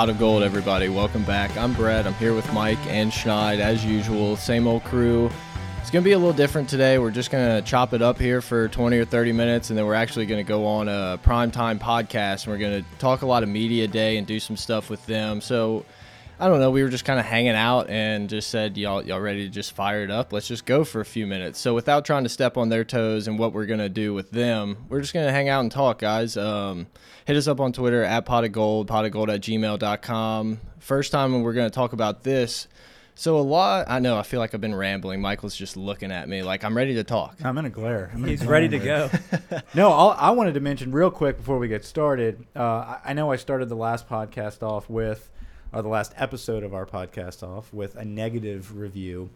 Pot of Gold, everybody. Welcome back. I'm Brett. I'm here with Mike and Schneid, as usual. Same old crew. It's going to be a little different today. We're just going to chop it up here for 20 or 30 minutes, and then we're actually going to go on a primetime podcast, and we're going to talk a lot of media day and do some stuff with them. So, I don't know. We were just kind of hanging out and just said, y'all, y'all ready to just fire it up? Let's just go for a few minutes. So, without trying to step on their toes and what we're going to do with them, we're just going to hang out and talk, guys. Um, hit us up on Twitter at pot of gold, pot of gold at gmail.com. First time when we're going to talk about this. So, a lot, I know, I feel like I've been rambling. Michael's just looking at me like I'm ready to talk. I'm in a glare. I'm in a He's glare ready to go. No, I'll, I wanted to mention real quick before we get started. Uh, I, I know I started the last podcast off with, or the last episode of our podcast off with a negative review.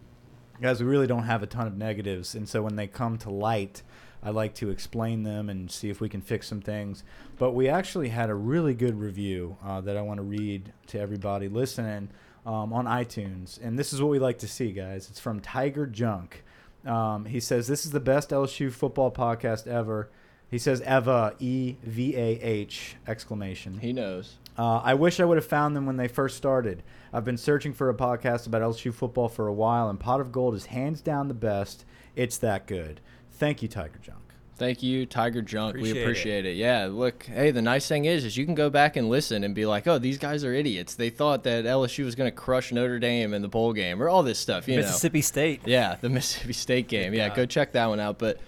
Guys, we really don't have a ton of negatives, and so when they come to light, I like to explain them and see if we can fix some things. But we actually had a really good review uh, that I want to read to everybody listening um, on iTunes, and this is what we like to see, guys. It's from Tiger Junk. Um, he says this is the best LSU football podcast ever. He says Eva E V A H exclamation. He knows. Uh, I wish I would have found them when they first started. I've been searching for a podcast about LSU football for a while, and Pot of Gold is hands down the best. It's that good. Thank you, Tiger Junk. Thank you, Tiger Junk. we Appreciate it. it. Yeah, look, hey, the nice thing is, is you can go back and listen and be like, oh, these guys are idiots. They thought that LSU was going to crush Notre Dame in the bowl game or all this stuff, you Mississippi State. Yeah, the Mississippi State game. Yeah, go check that one out. But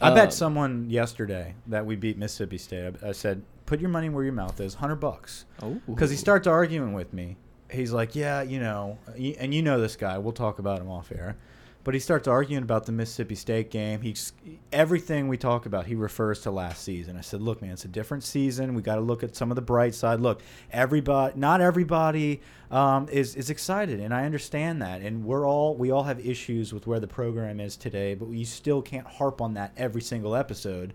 I um, bet someone yesterday that we beat Mississippi State. I, I said, "Put your money where your mouth is." Hundred bucks. Oh. Because he starts arguing with me. He's like, "Yeah, you know," and you know this guy. We'll talk about him off air. But he starts arguing about the Mississippi State game. He's everything we talk about. He refers to last season. I said, "Look, man, it's a different season. We got to look at some of the bright side. Look, everybody, not everybody um, is is excited, and I understand that. And we're all we all have issues with where the program is today, but you still can't harp on that every single episode."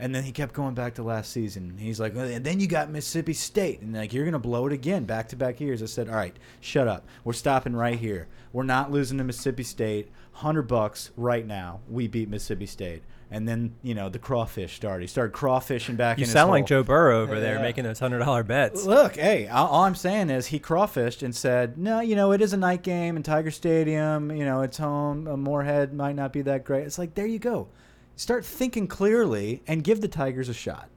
And then he kept going back to last season. He's like, and then you got Mississippi State, and like you're gonna blow it again, back to back years. I said, all right, shut up. We're stopping right here. We're not losing to Mississippi State. Hundred bucks right now. We beat Mississippi State, and then you know the crawfish started. He started crawfishing back. You in his sound like. Joe Burrow over there making those hundred dollar bets. Look, hey, all I'm saying is he crawfished and said, no, you know, it is a night game in Tiger Stadium. You know, it's home. Moorhead might not be that great. It's like, there you go. Start thinking clearly and give the Tigers a shot.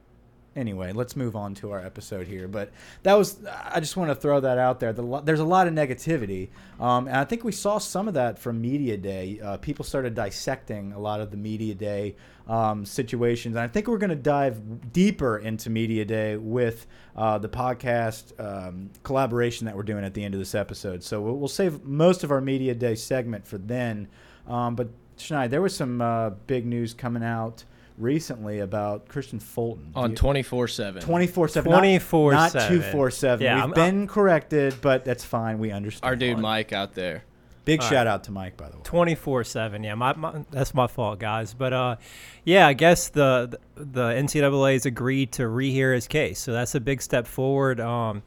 Anyway, let's move on to our episode here. But that was, I just want to throw that out there. The, there's a lot of negativity. Um, and I think we saw some of that from Media Day. Uh, people started dissecting a lot of the Media Day um, situations. And I think we're going to dive deeper into Media Day with uh, the podcast um, collaboration that we're doing at the end of this episode. So we'll, we'll save most of our Media Day segment for then. Um, but Schneid, there was some uh, big news coming out recently about Kristian Fulton. on 24 7. 24 7. 24/7. Not 2 7. Yeah, We've I'm- been corrected, but that's fine. We understand. Our dude Mike out there. Big All shout out to Mike, by the way. Twenty four seven. Yeah, my, my that's my fault, guys. But uh, yeah, I guess the the NCAA has agreed to rehear his case, so that's a big step forward. Um,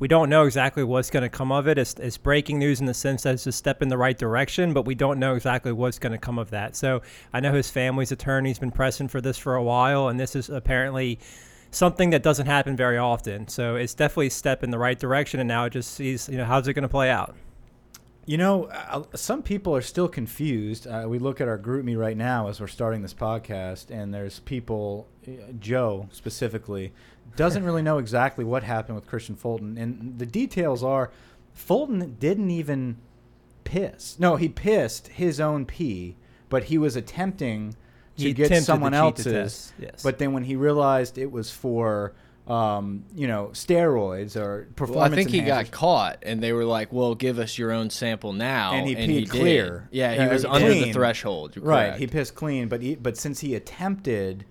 we don't know exactly what's going to come of it. It's, it's breaking news in the sense that it's a step in the right direction, but we don't know exactly what's going to come of that. So I know his family's attorney's been pressing for this for a while, and this is apparently something that doesn't happen very often. So it's definitely a step in the right direction, and now it just sees, you know, how's it going to play out? You know, uh, some people are still confused. Uh, we look at our group me right now as we're starting this podcast, and there's people, uh, Joe specifically, doesn't really know exactly what happened with Kristian Fulton. And the details are Fulton didn't even piss. No, he pissed his own pee, but he was attempting to He get someone else's. yes. But then when he realized it was for, um, you know, steroids or performance Well, I think he got caught, and they were like, "Well, give us your own sample now." And he peed did. clear. Yeah, he Uh, was under the threshold. Right, he pissed clean, but he, but since he attempted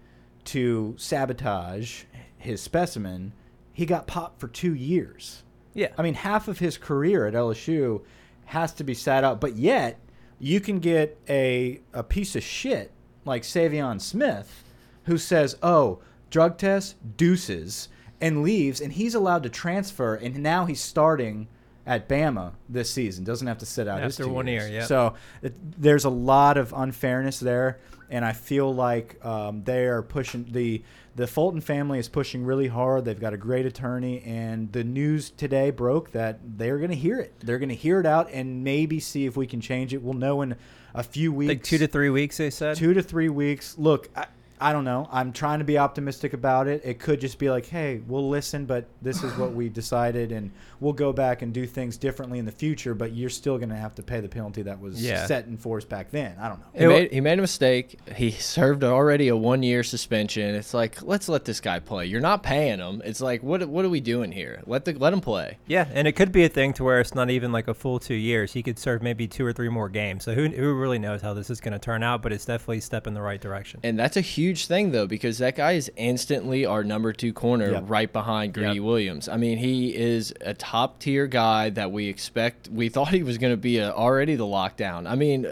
to sabotage his specimen, he got popped for two years. Yeah. I mean, half of his career at LSU has to be sat out, but yet you can get a a piece of shit like Saivion Smith, who says, "Oh, drug test, deuces," and leaves, and he's allowed to transfer, and now he's starting at Bama this season. Doesn't have to sit out his After one years. year, yeah. So it, there's a lot of unfairness there, and I feel like um, they are pushing the the Fulton family is pushing really hard. They've got a great attorney, and the news today broke that they're going to hear it. They're going to hear it out and maybe see if we can change it. We'll know in a few weeks, Like two to three weeks, they said. two to three weeks. Look, I, I don't know. I'm trying to be optimistic about it. It could just be like, hey, we'll listen, but this is what we decided, and we'll go back and do things differently in the future. But you're still going to have to pay the penalty that was Yeah. set in force back then. I don't know. He made, he made a mistake. He served already a one year suspension. It's like let's let this guy play. You're not paying him. It's like what what are we doing here? Let the let him play. Yeah, and it could be a thing to where it's not even like a full two years. He could serve maybe two or three more games. So who, who really knows how this is going to turn out? But it's definitely a step in the right direction. And that's a huge thing though because that guy is instantly our number two corner Yep. right behind Greedy Yep. Williams. I mean he is a top tier guy that we expect. We thought he was going to be a, already the lockdown. I mean.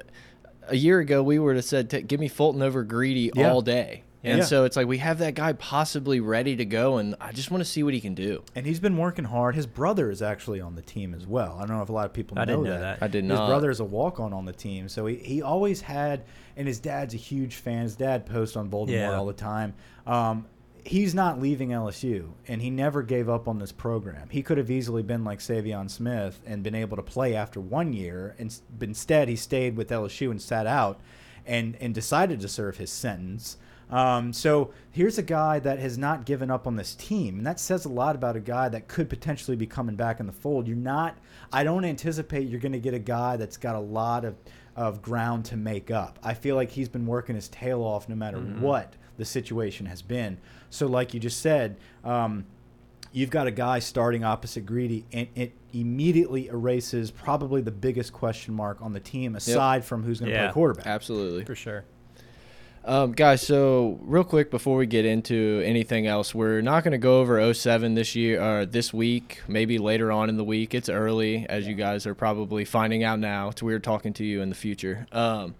A year ago, we would have said, "Give me Fulton over Greedy Yeah. all day," and Yeah. so it's like we have that guy possibly ready to go, and I just want to see what he can do. And he's been working hard. His brother is actually on the team as well. I don't know if a lot of people know that I know didn't know that. that. I did not. His brother is a walk on on the team. So he, he always had, and his dad's a huge fan. His dad posts on Baltimore Yeah. all the time. Um, he's not leaving LSU, and he never gave up on this program. He could have easily been like Saivion Smith and been able to play after one year, and but instead he stayed with LSU and sat out, and and decided to serve his sentence. Um, so here's a guy that has not given up on this team, and that says a lot about a guy that could potentially be coming back in the fold. You're not. I don't anticipate you're going to get a guy that's got a lot of of ground to make up. I feel like he's been working his tail off no matter what the situation has been. So, like you just said, um, you've got a guy starting opposite Greedy, and it immediately erases probably the biggest question mark on the team aside from who's going to Yeah. play quarterback. Absolutely. For sure. Um, guys, so real quick before we get into anything else, we're not going to go over 07 this year or this week, maybe later on in the week. It's early, as you guys are probably finding out now. It's weird talking to you in the future. Um,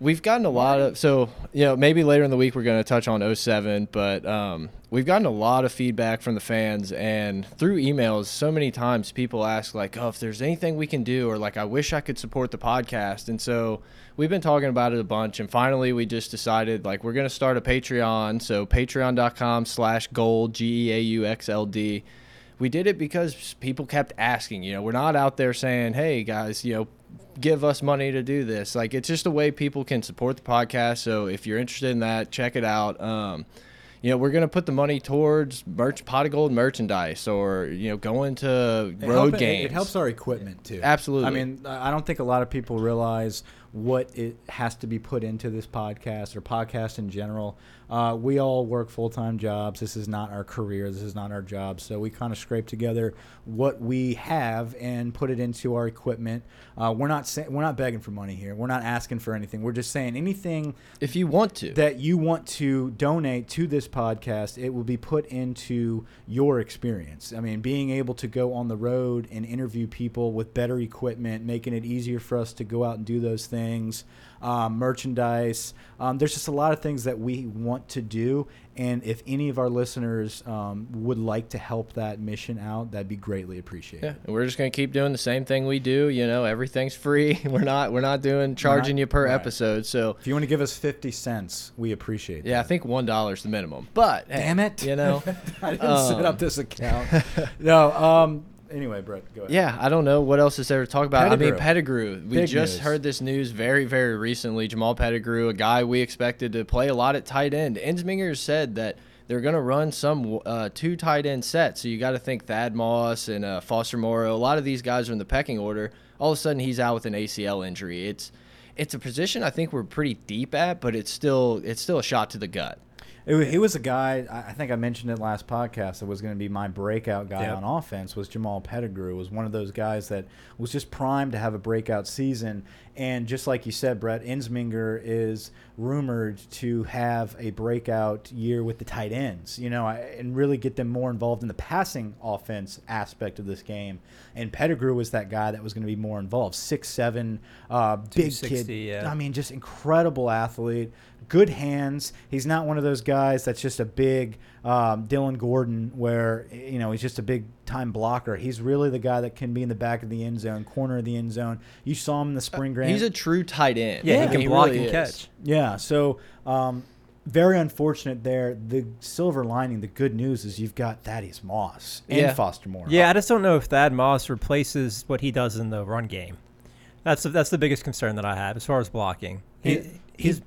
we've gotten a lot of, so, you know, maybe later in the week we're going to touch on 07, but um, we've gotten a lot of feedback from the fans and through emails. So many times people ask, like, oh, if there's anything we can do, or like, I wish I could support the podcast. And so, we've been talking about it a bunch and finally we just decided like we're going to start a patreon so patreon.com slash gold g-e-a-u-x-l-d we did it because people kept asking you know we're not out there saying hey guys you know give us money to do this like it's just a way people can support the podcast so if you're interested in that check it out um, you know we're going to put the money towards merch pot of gold merchandise or you know going to road help- it- games It helps our equipment too. Absolutely. I mean, I don't think a lot of people realize what it has to be put into this podcast or podcast in general. Uh, we all work full time jobs. This is not our career. This is not our job. So we kind of scrape together what we have and put it into our equipment. Uh, we're not we're not begging for money here. We're not asking for anything. We're just saying anything if you want to that you want to donate to this podcast, it will be put into your experience. I mean, being able to go on the road and interview people with better equipment, making it easier for us to go out and do those things, um, merchandise. Um, there's just a lot of things that we want to do. And if any of our listeners um, would like to help that mission out, that'd be greatly appreciated. Yeah, and we're just gonna keep doing the same thing we do. You know, everything's free. We're not we're not doing charging you per right. episode. So If you want to give us 50 cents, we appreciate yeah, I think one dollar is the minimum. But hey, Damn it. you know, I didn't set Um, up this account. no. Anyway, Brett, go ahead. yeah, I don't know what else is there to talk about. I mean, Pettigrew. Pettigrew. We Big just news. heard this news very very recently. Jamal Pettigrew, a guy we expected to play a lot at tight end. Ensminger said that. They're gonna run some uh, two tight end sets, so you got to think Thad Moss and uh, Foster Moreau. A lot of these guys are in the pecking order. All of a sudden, he's out with an ACL injury. It's it's a position I think we're pretty deep at, but it's still it's still a shot to the gut. It, he was a guy. I think I mentioned it last podcast. That was going to be my breakout guy Yep. on offense. Was Jamal Pettigrew? Was one of those guys that was just primed to have a breakout season. And just like you said, Brett Ensminger is rumored to have a breakout year with the tight ends. You know, and really get them more involved in the passing offense aspect of this game. And Pettigrew was that guy that was going to be more involved. Six seven, uh, big kid. yeah. I mean, just incredible athlete. Good hands. He's not one of those guys that's just a big um, Dillon Gordon, where you know he's just a big time blocker. He's really the guy that can be in the back of the end zone, corner of the end zone. You saw him in the spring grant. He's a true tight end. Yeah, Yeah, he can he block really and is. catch. Yeah, so um, very unfortunate there. The silver lining, the good news is you've got Thaddeus Moss and Yeah. Foster Moreau. Yeah, I just don't know if Thad Moss replaces what he does in the run game. That's the, that's the biggest concern that I have as far as blocking. He, He- he's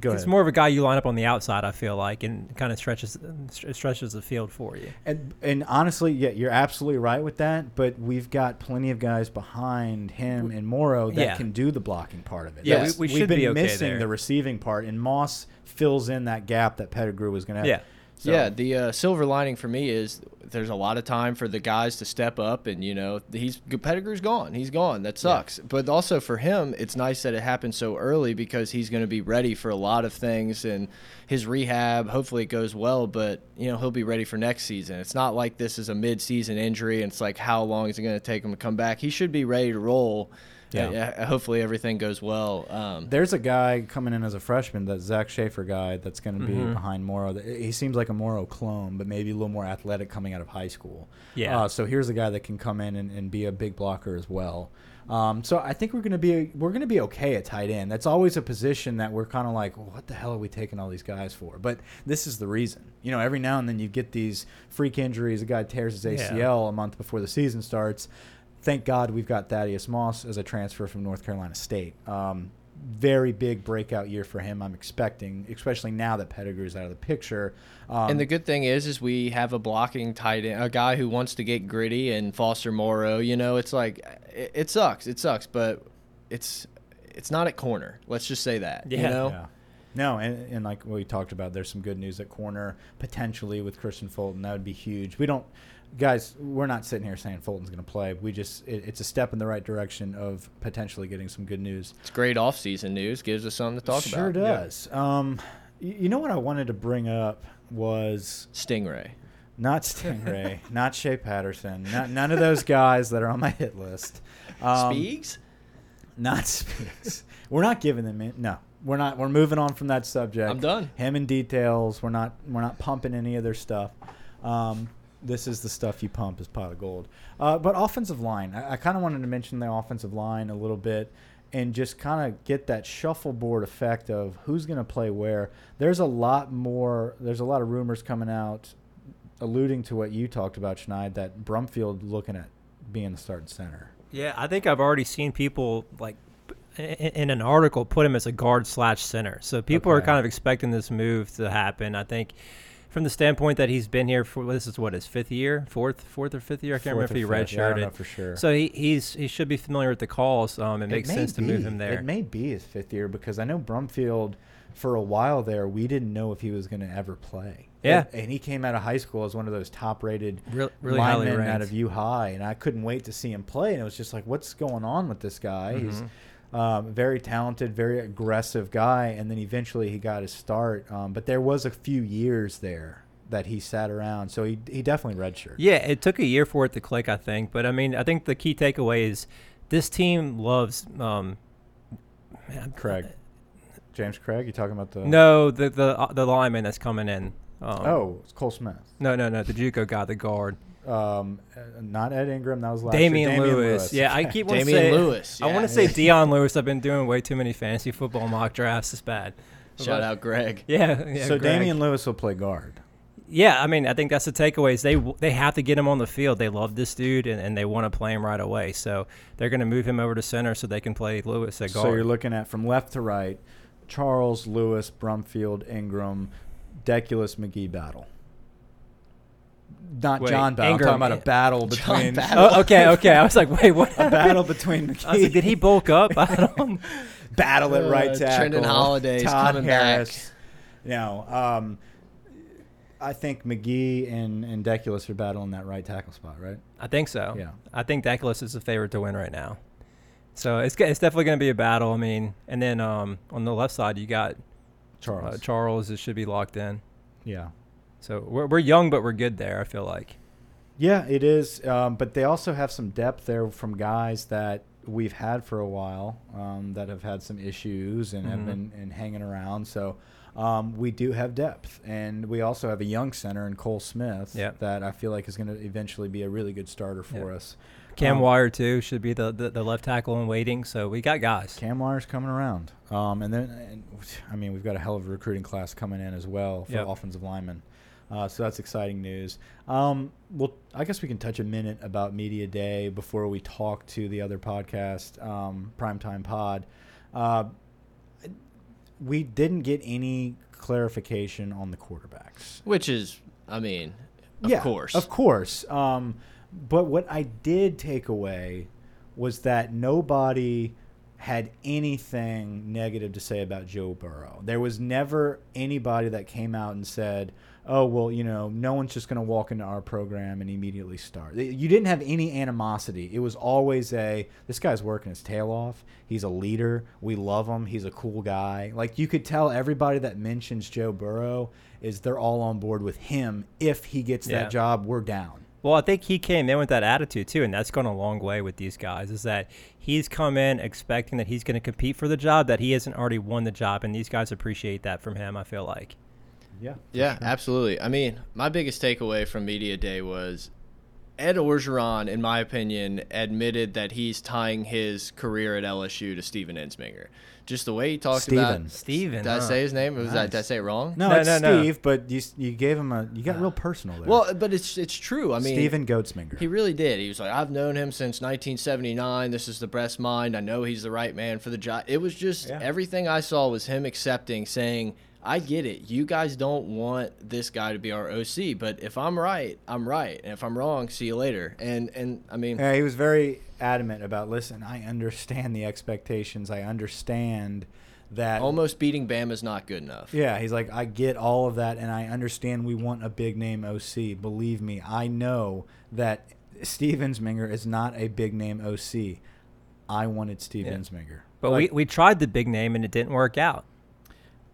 Go he's ahead. more of a guy you line up on the outside. I feel like and kind of stretches stretches the field for you. And, and honestly, yeah, you're absolutely right with that. But we've got plenty of guys behind him and Moreau that Yeah. can do the blocking part of it. Yeah, That's- we- we we've should been be okay missing there. the receiving part, and Moss fills in that gap that Pettigrew was going to. Yeah. So, Yeah, the uh, silver lining for me is there's a lot of time for the guys to step up, and you know he's good Pettigrew's gone, he's gone. That sucks. But also for him, it's nice that it happened so early because he's going to be ready for a lot of things, and his rehab. Hopefully it goes well, but you know he'll be ready for next season. It's not like this is a mid-season injury, and it's like how long is it going to take him to come back? He should be ready to roll. Yeah. Hopefully everything goes well. Um, There's a guy coming in as a freshman, that Zach Schaefer guy, that's going to be Mhm. behind Moreau. He seems like a Moreau clone, but maybe a little more athletic coming out of high school. Yeah. Uh, so here's a guy that can come in and, and be a big blocker as well. Um, so I think we're going to be we're going to be okay at tight end. That's always a position that we're kind of like, well, what the hell are we taking all these guys for? But this is the reason. You know, every now and then you get these freak injuries. A guy tears his Yeah. ACL a month before the season starts. Thank God we've got Thaddeus Moss as a transfer from North Carolina State. Um, very big breakout year for him. I'm expecting, especially now that Pettigrew's out of the picture. Um, and the good thing is, is we have a blocking tight end, a guy who wants to get gritty, and Foster Moreau. You know, it's like it, it sucks, it sucks, but it's it's not at corner. Let's just say that. You know, Yeah. No, and, and like we talked about, there's some good news at corner potentially with Kristian Fulton. That would be huge. We don't, guys, we're not sitting here saying Fulton's going to play. We just, it, it's a step in the right direction of potentially getting some good news. it's great off-season news. Gives us something to talk sure about. Sure does. Um, you know what I wanted to bring up was Stingray. not Stingray, not Shea Patterson, not, none of those guys that are on my hit list. Um, Speaks. Not Speaks. we're not giving them in. No, we're not. We're moving on from that subject. I'm done. Him and details. We're not. We're not pumping any of their stuff. Um, this is the stuff you pump is pot of gold. Uh, but offensive line. I, I kind of wanted to mention the offensive line a little bit. And just kind of get that shuffleboard effect of who's going to play where. There's a lot more. There's a lot of rumors coming out, alluding to what you talked about, Schneid. That Brumfield looking at being the starting center. Yeah, I think I've already seen people like in, in an article put him as a guard slash center. So people are kind of expecting this move to happen. I think from the standpoint that he's been here for this is what his fifth year, fourth, fourth or fifth year. I can't Fourth remember if he fifth. Yeah, I don't redshirted. know for sure. So he, he's he should be familiar with the calls. Um, it, It makes sense to move be. him there. It may be his fifth year because I know Brumfield, for a while there, we didn't know if he was going to ever play. Yeah. and, and he came out of high school as one of those top-rated Real- really highly linemen out of U High, and I couldn't wait to see him play. And it was just like, what's going on with this guy? He's Mm-hmm. Um, very talented, very aggressive guy, and then eventually he got his start. Um, but there was a few years there that he sat around, so he he definitely redshirted. Yeah, it took a year for it to click, I think. But I mean, I think the key takeaway is this team loves. Um, man, Cregg, James Cregg, you talking about the? No, the the uh, the lineman that's coming in. Um, Oh, it's Cole Smith. no, no, no, the JUCO guy, the guard, Um, uh, not Ed Ingram. That was last year. Damien, Lewis. Yeah, I keep wanting to Damien say Lewis. I want to say Dion Lewis. I've been doing way too many fantasy football mock drafts. It's bad. Shout out Greg. Yeah, yeah. so Greg. Damien Lewis will play guard. Yeah, I mean, I think that's the takeaway is they they have to get him on the field. They love this dude and, and they want to play him right away. So they're going to move him over to center so they can play Lewis at guard. So you're looking at from left to right: Charles, Lewis, Brumfield, Ingram, Deculus, Magee battle. Not Wait, John battle. Ingram- I'm talking about a battle between battle. oh, okay, okay. I was like, wait, what? a battle between I was like, did he bulk up? I don't. battle at right Uh, tackle. Trendon Holiday's Todd coming back. Harris. No, um, I think Magee and and Deculus are battling that right tackle spot, right? I think so. Yeah. I think Deculus is the favorite to win right now. So it's it's definitely going to be a battle. I mean, and then um, on the left side you got Charles. uh, Charles. It should be locked in. yeah. So we're we're young, but we're good there. I feel like. Yeah, it is. Um, but they also have some depth there from guys that we've had for a while um, that have had some issues and have Mhm. been and hanging around. So um, we do have depth, and we also have a young center in Cole Smith Yep. that I feel like is going to eventually be a really good starter for Yep. us. Cam Um, Wire too should be the, the, the left tackle in waiting. So we got guys. Cam Wire's coming around, um, and then and, I mean we've got a hell of a recruiting class coming in as well for Yep. offensive linemen. Uh, so that's exciting news. Um, well, I guess we can touch a minute about media day before we talk to the other podcast, um, Primetime Pod. Uh, we didn't get any clarification on the quarterbacks. Which is, I mean, of yeah, course. Of course. Um, but what I did take away was that nobody had anything negative to say about Joe Burrow. There was never anybody that came out and said, "Oh, well, you know, no one's just going to walk into our program and immediately start." You didn't have any animosity. It was always a, "This guy's working his tail off. He's a leader. We love him. He's a cool guy." Like you could tell everybody that mentions Joe Burrow is they're all on board with him. If he gets Yeah. that job, we're down. Well, I think he came in with that attitude too, and that's gone a long way with these guys. Is that he's come in expecting that he's going to compete for the job, that he hasn't already won the job, and these guys appreciate that from him. I feel like. Yeah. Yeah, absolutely. I mean, my biggest takeaway from media day was Ed Orgeron, in my opinion, admitted that he's tying his career at LSU to Steven Ensminger. Just the way he talks Steven. about Steven, Did I say his name? Was I, did I say it wrong? No, No, it's no, no. Steve, but you you gave him a you got uh, real personal there. Well, but it's it's true. I mean, Steven Goatsminger. He really did. He was like, I've known him since 1979. This is the best mind. I know he's the right man for the job. It was just Yeah. everything I saw was him accepting, saying, I get it. You guys don't want this guy to be our OC, but if I'm right, I'm right. And if I'm wrong, see you later. And and I mean, Yeah, he was very adamant about. Listen, I understand the expectations. I understand that. almost beating Bam is not good enough. Yeah, he's like, I get all of that, and I understand we want a big name OC. Believe me, I know that Steve Ensminger is not a big name OC. I wanted Steve Yeah. Ensminger. But Like- we, we tried the big name and it didn't work out.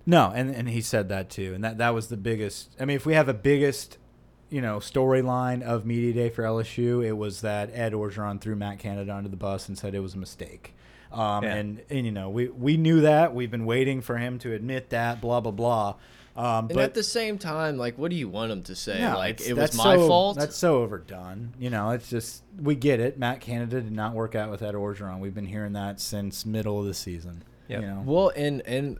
No, and and he said that too, and that that was the biggest. I mean, if we have a biggest, you know, storyline of media day for LSU, it was that Ed Orgeron threw Matt Canada under the bus and said it was a mistake. Um, Yeah. and and you know, we we knew that. We've been waiting for him to admit that. Blah blah blah. Um, And but at the same time, like, what do you want him to say? no, like, it was my so- fault. That's so overdone. You know, it's just we get it. Matt Canada did not work out with Ed Orgeron. We've been hearing that since middle of the season. Yep. You know. Well, and and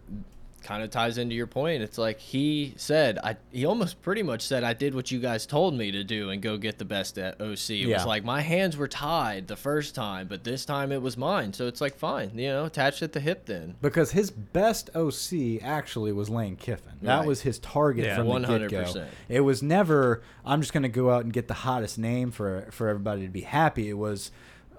kind of ties into your point. It's like he said, I he almost pretty much said, I did what you guys told me to do and go get the best at OC. It Yeah. was like my hands were tied the first time, but this time it was mine. So it's like fine, you know, attached at the hip then. Because his best OC actually was Lane Kiffin. That Right. was his target Yeah. from the get go. 100%. It was never I'm just going to go out and get the hottest name for for everybody to be happy. It was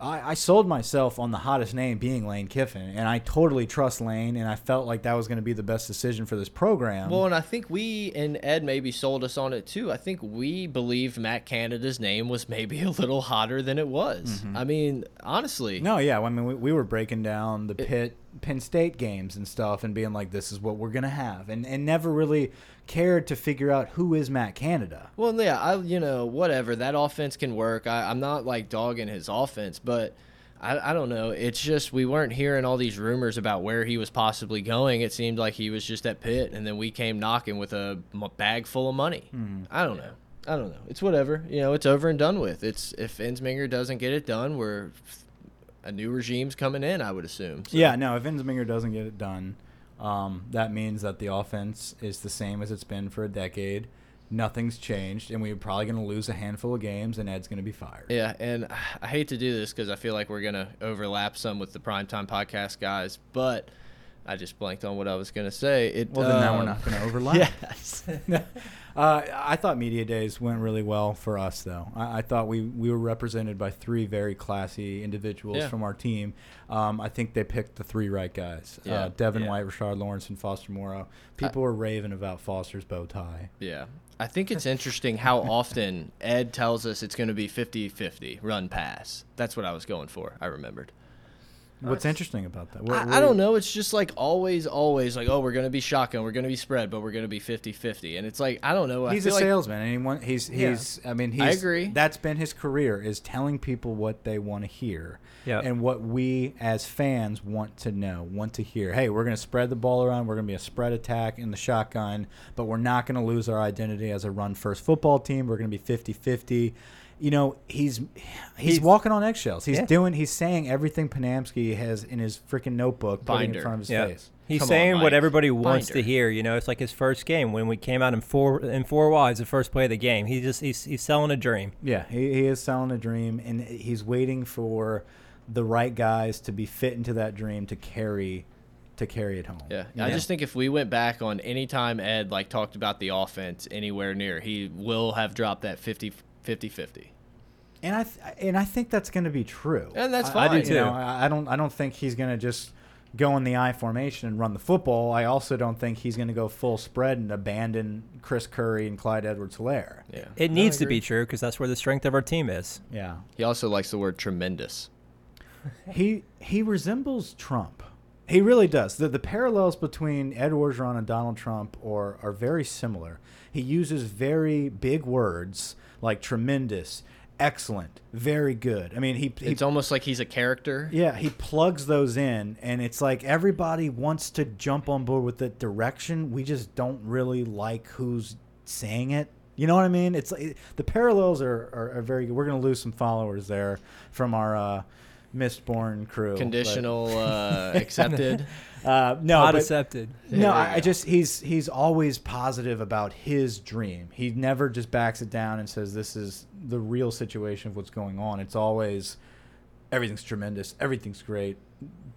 I, I sold myself on the hottest name being Lane Kiffin, and I totally trust Lane, and I felt like that was going to be the best decision for this program. Well, and I think we and Ed maybe sold us on it too. I think we believed Matt Canada's name was maybe a little hotter than it was. Mm-hmm. I mean, honestly. no, yeah, I mean we, we were breaking down the Pitt Penn State games and stuff, and being like, this is what we're going to have, and and never really cared to figure out who is Matt Canada. Well, yeah, I you know whatever that offense can work. I, I'm not like dogging his offense, but I, I don't know. It's just we weren't hearing all these rumors about where he was possibly going. It seemed like he was just at Pitt, and then we came knocking with a bag full of money. Mm-hmm. I don't know. I don't know. It's whatever. You know, it's over and done with. It's if Ensminger doesn't get it done, we're a new regime's coming in. I would assume. So- Yeah, no, if Ensminger doesn't get it done, um, that means that the offense is the same as it's been for a decade. Nothing's changed, and we're probably going to lose a handful of games, and Ed's going to be fired. Yeah, and I hate to do this because I feel like we're gonna overlap some with the primetime podcast guys, but I just blanked on what I was gonna say. It, well, then now we're um, not going to overlap. Yes. uh, I thought media days went really well for us, though. I, I thought we, we were represented by three very classy individuals Yeah. from our team. Um, I think they picked the three right guys: Yeah, uh, Devin yeah. White, Rashard Lawrence, and Foster Moreau. People were raving about Foster's bow tie. yeah. I think it's interesting how often Ed tells us it's going to be 50-50 run pass. That's what I was going for. I remembered. What's interesting about that? What, I, I, don't know. It's just like always, always like, oh, we're going to be shotgun, we're going to be spread, but we're going to be 50 50. And it's like, I don't know. He's a salesman. and he want, he's, he's, yeah. I mean, he's, I agree. That's been his career is telling people what they want to hear yep. and what we as fans want to know, want to hear. Hey, we're going to spread the ball around. We're going to be a spread attack in the shotgun, but we're not going to lose our identity as a run first football team. We're going to be 50 50 you know, he's he's, he's walking on eggshells. He's yeah. doing he's saying everything Panamsky has in his freaking notebook putting in front of his yep. face. He's Come saying on, what everybody wants Binder. to hear. You know, it's like his first game when we came out in four in four wides, the first play of the game. He just he's he's selling a dream. Yeah, he, he is selling a dream, and he's waiting for the right guys to be fit into that dream to carry to carry it home. Yeah. yeah. I just think if we went back on any time Ed like talked about the offense anywhere near, he will have dropped that 50 50-50. And I th- and I think that's going to be true. And that's fine. I, I do too. You know, I don't I don't think he's going to just go in the I formation and run the football. I also don't think he's going to go full spread and abandon Chris Curry and Clyde Edwards-Helaire. Yeah. It needs to be true because that's where the strength of our team is. Yeah. He also likes the word tremendous. he he resembles Trump. He really does. The the parallels between Ed Orgeron and Donald Trump are are very similar. He uses very big words like tremendous, excellent, very good. I mean, he, he it's almost like he's a character. Yeah, he plugs those in, and it's like everybody wants to jump on board with the direction. We just don't really like who's saying it. You know what I mean? It's like, the parallels are, are, are very good. We're gonna lose some followers there from our uh, Mistborn crew. Conditional uh, accepted. Uh, no, not accepted. No, I, I, just he's he's always positive about his dream. He never just backs it down and says this is the real situation of what's going on. It's always everything's tremendous, everything's great,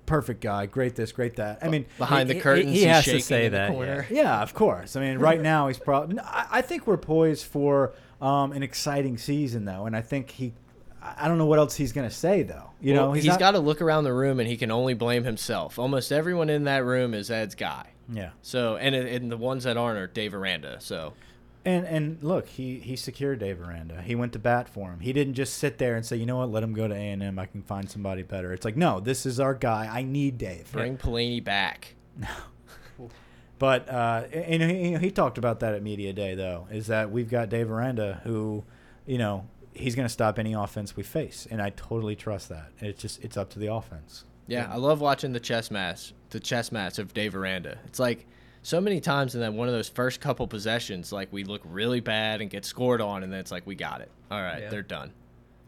perfect guy, great this, great that. I mean, behind he, the curtains, he, he has to say that. Yeah. yeah. of course. I mean, right now he's probably. I think we're poised for um, an exciting season, though, and I think he I don't know what else he's going to say though. You well, know, he's, he's got to look around the room and he can only blame himself. Almost everyone in that room is Ed's guy. Yeah. So and and the ones that aren't are Dave Aranda. So. And and look, he he secured Dave Aranda. He went to bat for him. He didn't just sit there and say, you know what, let him go to A and M. I can find somebody better. It's like, no, this is our guy. I need Dave. Bring yeah. Pelini back. No. but uh, and he, he talked about that at media day though. Is that we've got Dave Aranda who, you know, he's going to stop any offense we face, and I totally trust that. It's just it's up to the offense. Yeah, I love watching the chess match, the chess match of Dave Aranda. It's like so many times in that one of those first couple possessions, like we look really bad and get scored on, and then it's like we got it. All right, yeah. they're done.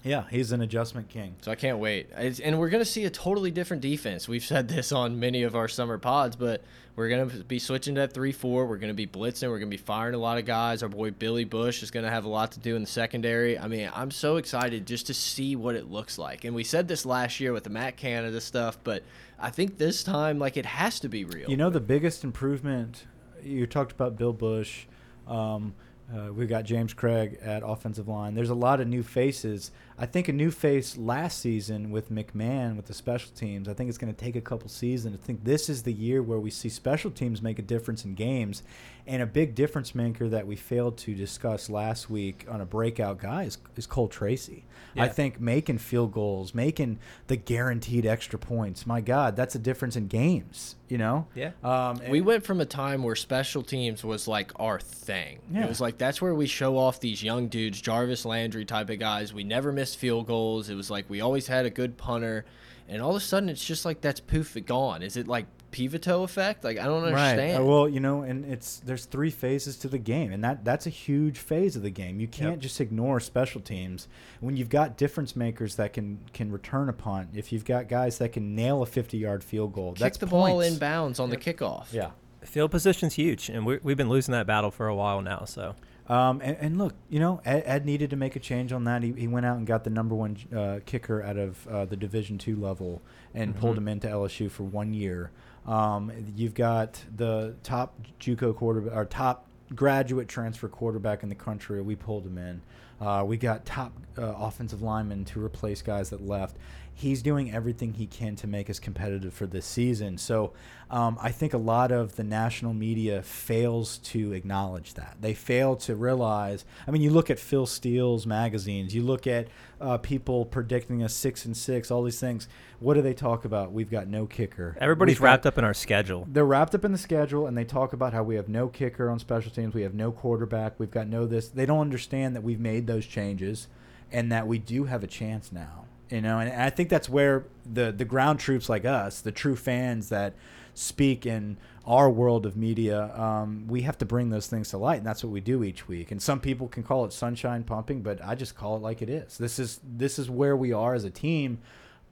Yeah, he's an adjustment king. So I can't wait. It's, and we're going to see a totally different defense. We've said this on many of our summer pods, but we're going to be switching to 3 4. We're going to be blitzing. We're going to be firing a lot of guys. Our boy Billy Busch is going to have a lot to do in the secondary. I mean, I'm so excited just to see what it looks like. And we said this last year with the Matt Canada stuff, but I think this time, like, it has to be real. You know, the biggest improvement, you talked about Bill Busch. Um, uh, we've got James Cregg at offensive line. There's a lot of new faces. I think a new face last season with McMahon with the special teams. I think it's going to take a couple seasons. I think this is the year where we see special teams make a difference in games. And a big difference maker that we failed to discuss last week on a breakout guy is, is Cole Tracy. Yeah. I think making field goals, making the guaranteed extra points. My God, that's a difference in games. You know. Yeah. Um, we went from a time where special teams was like our thing. Yeah. It was like that's where we show off these young dudes, Jarvis Landry type of guys. We never missed field goals. It was like we always had a good punter, and all of a sudden it's just like that's poof gone. Is it like Pivotal effect? Like I don't understand. Right. Uh, well, you know, and it's there's three phases to the game, and that that's a huge phase of the game. You can't yep. just ignore special teams when you've got difference makers that can can return a punt. If you've got guys that can nail a 50 yard field goal, Kick that's the points. ball in bounds on yep. the kickoff. Yeah, field position's huge, and we have been losing that battle for a while now. So. Um, and, and, look, you know, Ed, Ed, needed to make a change on that. He, he went out and got the number one uh, kicker out of uh, the Division two level and mm -hmm. pulled him into LSU for one year. Um, you've got the top JUCO quarterback or top graduate transfer quarterback in the country. We pulled him in. Uh, we got top uh, offensive linemen to replace guys that left. He's doing everything he can to make us competitive for this season. So um, I think a lot of the national media fails to acknowledge that. They fail to realize. I mean, you look at Phil Steele's magazines, you look at uh, people predicting a six and six, all these things. What do they talk about? We've got no kicker. Everybody's We've wrapped got, up in our schedule. They're wrapped up in the schedule, and they talk about how we have no kicker on special teams, we have no quarterback, we've got no this. They don't understand that we've made those changes, and that we do have a chance now you know and i think that's where the the ground troops like us the true fans that speak in our world of media um, we have to bring those things to light and that's what we do each week and some people can call it sunshine pumping but i just call it like it is this is this is where we are as a team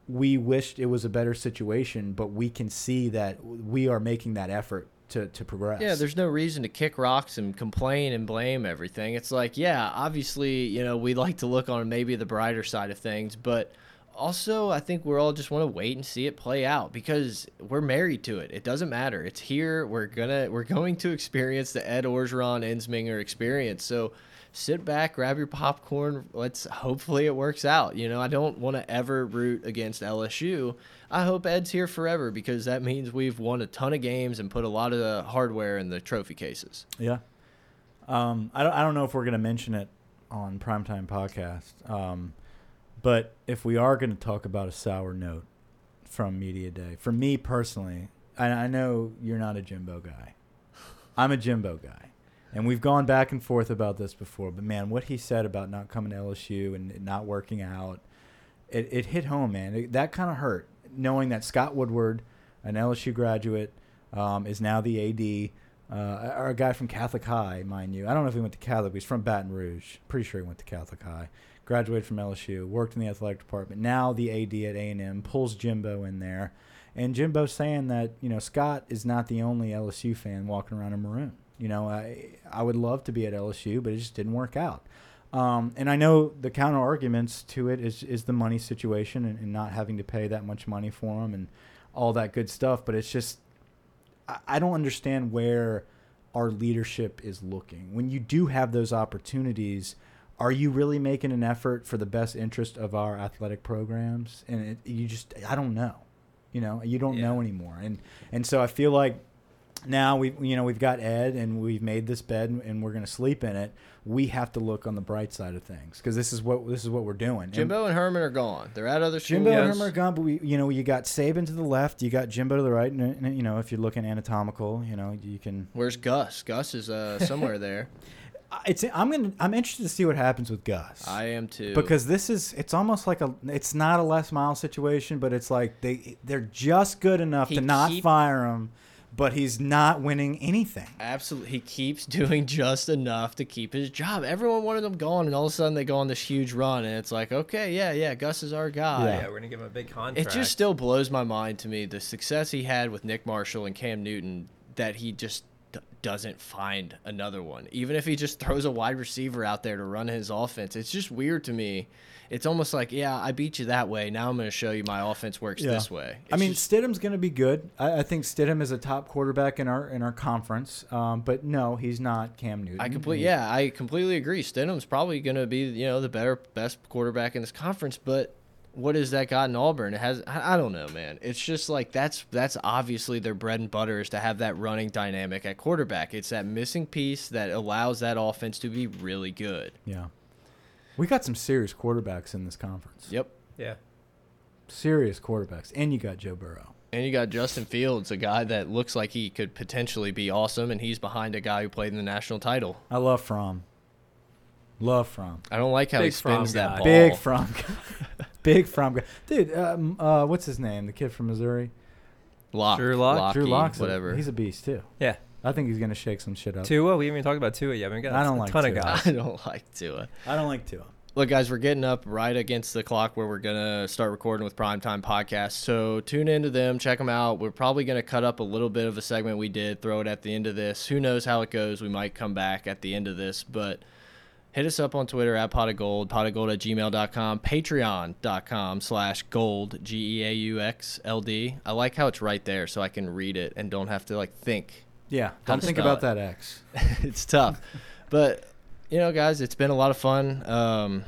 we wished it was a better situation but we can see that we are making that effort to, to progress. Yeah, there's no reason to kick rocks and complain and blame everything. It's like, yeah, obviously, you know, we like to look on maybe the brighter side of things, but also I think we're all just want to wait and see it play out because we're married to it. It doesn't matter. It's here. We're gonna we're going to experience the Ed Orgeron Ensminger experience. So sit back, grab your popcorn. Let's hopefully it works out. You know, I don't want to ever root against LSU. I hope Ed's here forever because that means we've won a ton of games and put a lot of the hardware in the trophy cases. Yeah. Um, I don't. I don't know if we're gonna mention it on primetime podcast. Um, but if we are going to talk about a sour note from Media Day, for me personally, I, I know you're not a Jimbo guy. I'm a Jimbo guy. And we've gone back and forth about this before, but man, what he said about not coming to LSU and not working out, it, it hit home, man. It, that kind of hurt, knowing that Scott Woodward, an LSU graduate, um, is now the AD, uh, or a guy from Catholic High, mind you. I don't know if he went to Catholic, he's from Baton Rouge. Pretty sure he went to Catholic High graduated from LSU, worked in the athletic department. Now the AD at A&M pulls Jimbo in there, and Jimbo's saying that you know Scott is not the only LSU fan walking around in maroon. You know, I I would love to be at LSU, but it just didn't work out. Um, and I know the counter arguments to it is is the money situation and, and, not having to pay that much money for them and all that good stuff. But it's just I, I don't understand where our leadership is looking when you do have those opportunities are you really making an effort for the best interest of our athletic programs? And it, you just, I don't know. You know, you don't yeah. know anymore. And and so I feel like now we you know we've got Ed and we've made this bed and we're going to sleep in it. We have to look on the bright side of things because this is what this is what we're doing. Jimbo and, and Herman are gone. They're at other schools. Jimbo and Herman are gone, but we you know you got Saban to the left, you got Jimbo to the right, and, and you know if you're looking anatomical, you know you can. Where's Gus? Gus is uh, somewhere there. it's I'm gonna I'm interested to see what happens with Gus. I am too. Because this is it's almost like a it's not a Les Miles situation, but it's like they they're just good enough he to not keep, fire him, but he's not winning anything. Absolutely, he keeps doing just enough to keep his job. Everyone wanted him gone, and all of a sudden they go on this huge run, and it's like, okay, yeah, yeah, Gus is our guy. Yeah, yeah we're gonna give him a big contract. It just still blows my mind to me the success he had with Nick Marshall and Cam Newton that he just doesn't find another one. Even if he just throws a wide receiver out there to run his offense, it's just weird to me. It's almost like, yeah, I beat you that way. Now I'm going to show you my offense works yeah. this way. It's I mean, just, Stidham's going to be good. I, I, think Stidham is a top quarterback in our in our conference. Um, but no, he's not Cam Newton. I completely, yeah, I completely agree. Stidham's probably going to be, you know, the better, best quarterback in this conference. But what has that got in Auburn? It has I don't know, man. It's just like that's that's obviously their bread and butter is to have that running dynamic at quarterback. It's that missing piece that allows that offense to be really good. Yeah. We got some serious quarterbacks in this conference. Yep. Yeah. Serious quarterbacks. And you got Joe Burrow. And you got Justin Fields, a guy that looks like he could potentially be awesome, and he's behind a guy who played in the national title. I love Fromm. Love Fromm. I don't like how Big he spins that ball. Big Fromm. Big Fromm guy. Dude, um, uh, what's his name? The kid from Missouri? Lock. Drew Lock. Drew Lock. Whatever. A, he's a beast, too. Yeah. I think he's going to shake some shit up. Tua? We haven't even talked about Tua yet. We got I don't a like ton Tua. of guys. I don't like Tua. I don't like Tua. Look, guys, we're getting up right against the clock where we're going to start recording with Primetime Podcast. So tune into them, check them out. We're probably going to cut up a little bit of a segment we did, throw it at the end of this. Who knows how it goes? We might come back at the end of this, but – hit us up on Twitter at pot of gold, pot of gold at gmail.com, patreon.com slash gold, G E A U X L D. I like how it's right there so I can read it and don't have to like think. Yeah, don't think about it. that X. it's tough. but, you know, guys, it's been a lot of fun. Um,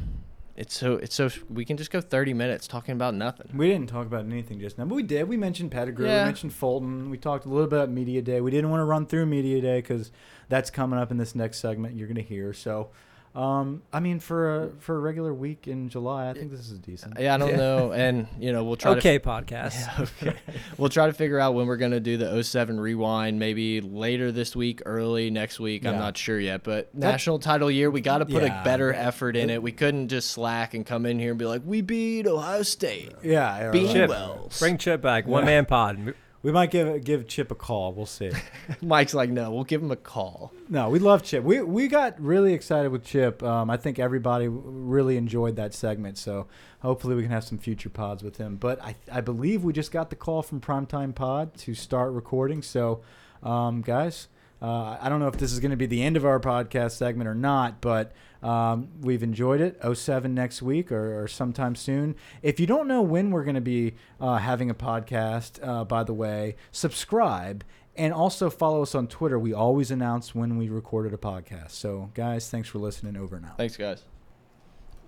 it's so it's so we can just go 30 minutes talking about nothing. We didn't talk about anything just now, but we did. We mentioned Pettigrew. Yeah. We mentioned Fulton. We talked a little bit about Media Day. We didn't want to run through Media Day because that's coming up in this next segment. You're going to hear. So, um, I mean, for a for a regular week in July, I think this is a decent. Yeah, I don't know, and you know we'll try to Okay, podcast. okay. we'll try to figure out when we're going to do the 07 rewind, maybe later this week, early next week. I'm not sure yet. But national title year, we got to put Yeah. a better effort in it. We couldn't just slack and come in here and be like, we beat Ohio State. Yeah, or Bean like- Chip, Wells. bring Chip back. One man pod. We might give give Chip a call. We'll see. Mike's like, no, we'll give him a call. No, we love Chip. We we got really excited with Chip. Um, I think everybody really enjoyed that segment. So hopefully we can have some future pods with him. But I I believe we just got the call from Primetime Pod to start recording. So um, guys, uh, I don't know if this is going to be the end of our podcast segment or not, but um, we've enjoyed it. 07 next week or, or sometime soon. If you don't know when we're going to be uh, having a podcast, uh, by the way, subscribe and also follow us on Twitter. We always announce when we recorded a podcast. So, guys, thanks for listening. Over out. Thanks, guys.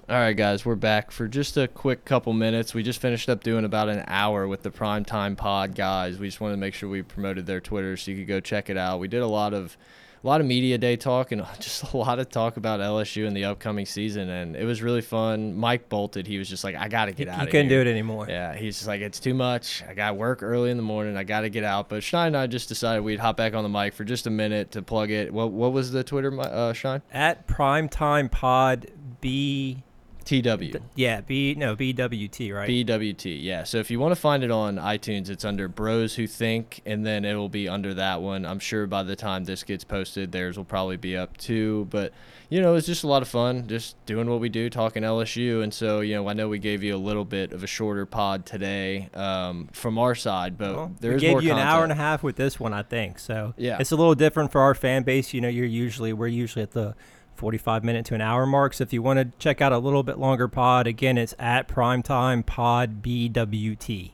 All right, guys, we're back for just a quick couple minutes. We just finished up doing about an hour with the Primetime Pod guys. We just wanted to make sure we promoted their Twitter so you could go check it out. We did a lot of a lot of media day talk and just a lot of talk about LSU and the upcoming season, and it was really fun. Mike bolted. He was just like, "I got to He, get out he couldn't here." do it anymore. Yeah, he's just like, it's too much. I got work early in the morning. I got to get out. But Shine and I just decided we'd hop back on the mic for just a minute to plug it. What what was the Twitter, uh, Shine? At primetime pod B. TW. Yeah, B. No, BWT. Right. BWT, yeah. So if you want to find it on iTunes, it's under Bros Who Think, and then it will be under that one. I'm sure by the time this gets posted, theirs will probably be up too. But you know, it's just a lot of fun, just doing what we do, talking LSU. And so you know, I know we gave you a little bit of a shorter pod today um, from our side, but Well, there we gave more you an hour and a half with this one, I think. So Yeah. it's a little different for our fan base. You know, you're usually we're usually at the 45 minute to an hour mark. So if you want to check out a little bit longer pod, again, it's at primetime pod BWT.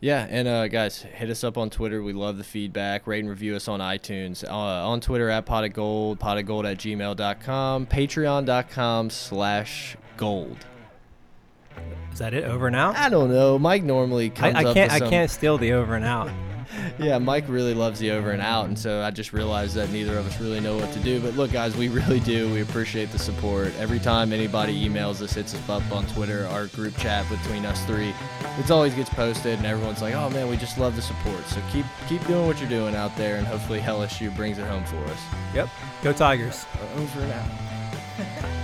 Yeah, and uh, guys, hit us up on Twitter. We love the feedback. Rate and review us on iTunes. Uh, on Twitter at pot of gold, pot of gold at gmail.com, patreon.com slash gold. Is that it? Over and out. I don't know. Mike normally I, comes I up can't. I can't steal the over and out. Yeah, Mike really loves the over and out, and so I just realized that neither of us really know what to do. But look, guys, we really do. We appreciate the support. Every time anybody emails us, hits us up on Twitter, our group chat between us three, it always gets posted, and everyone's like, "Oh man, we just love the support." So keep keep doing what you're doing out there, and hopefully LSU brings it home for us. Yep. Go Tigers. Over and out.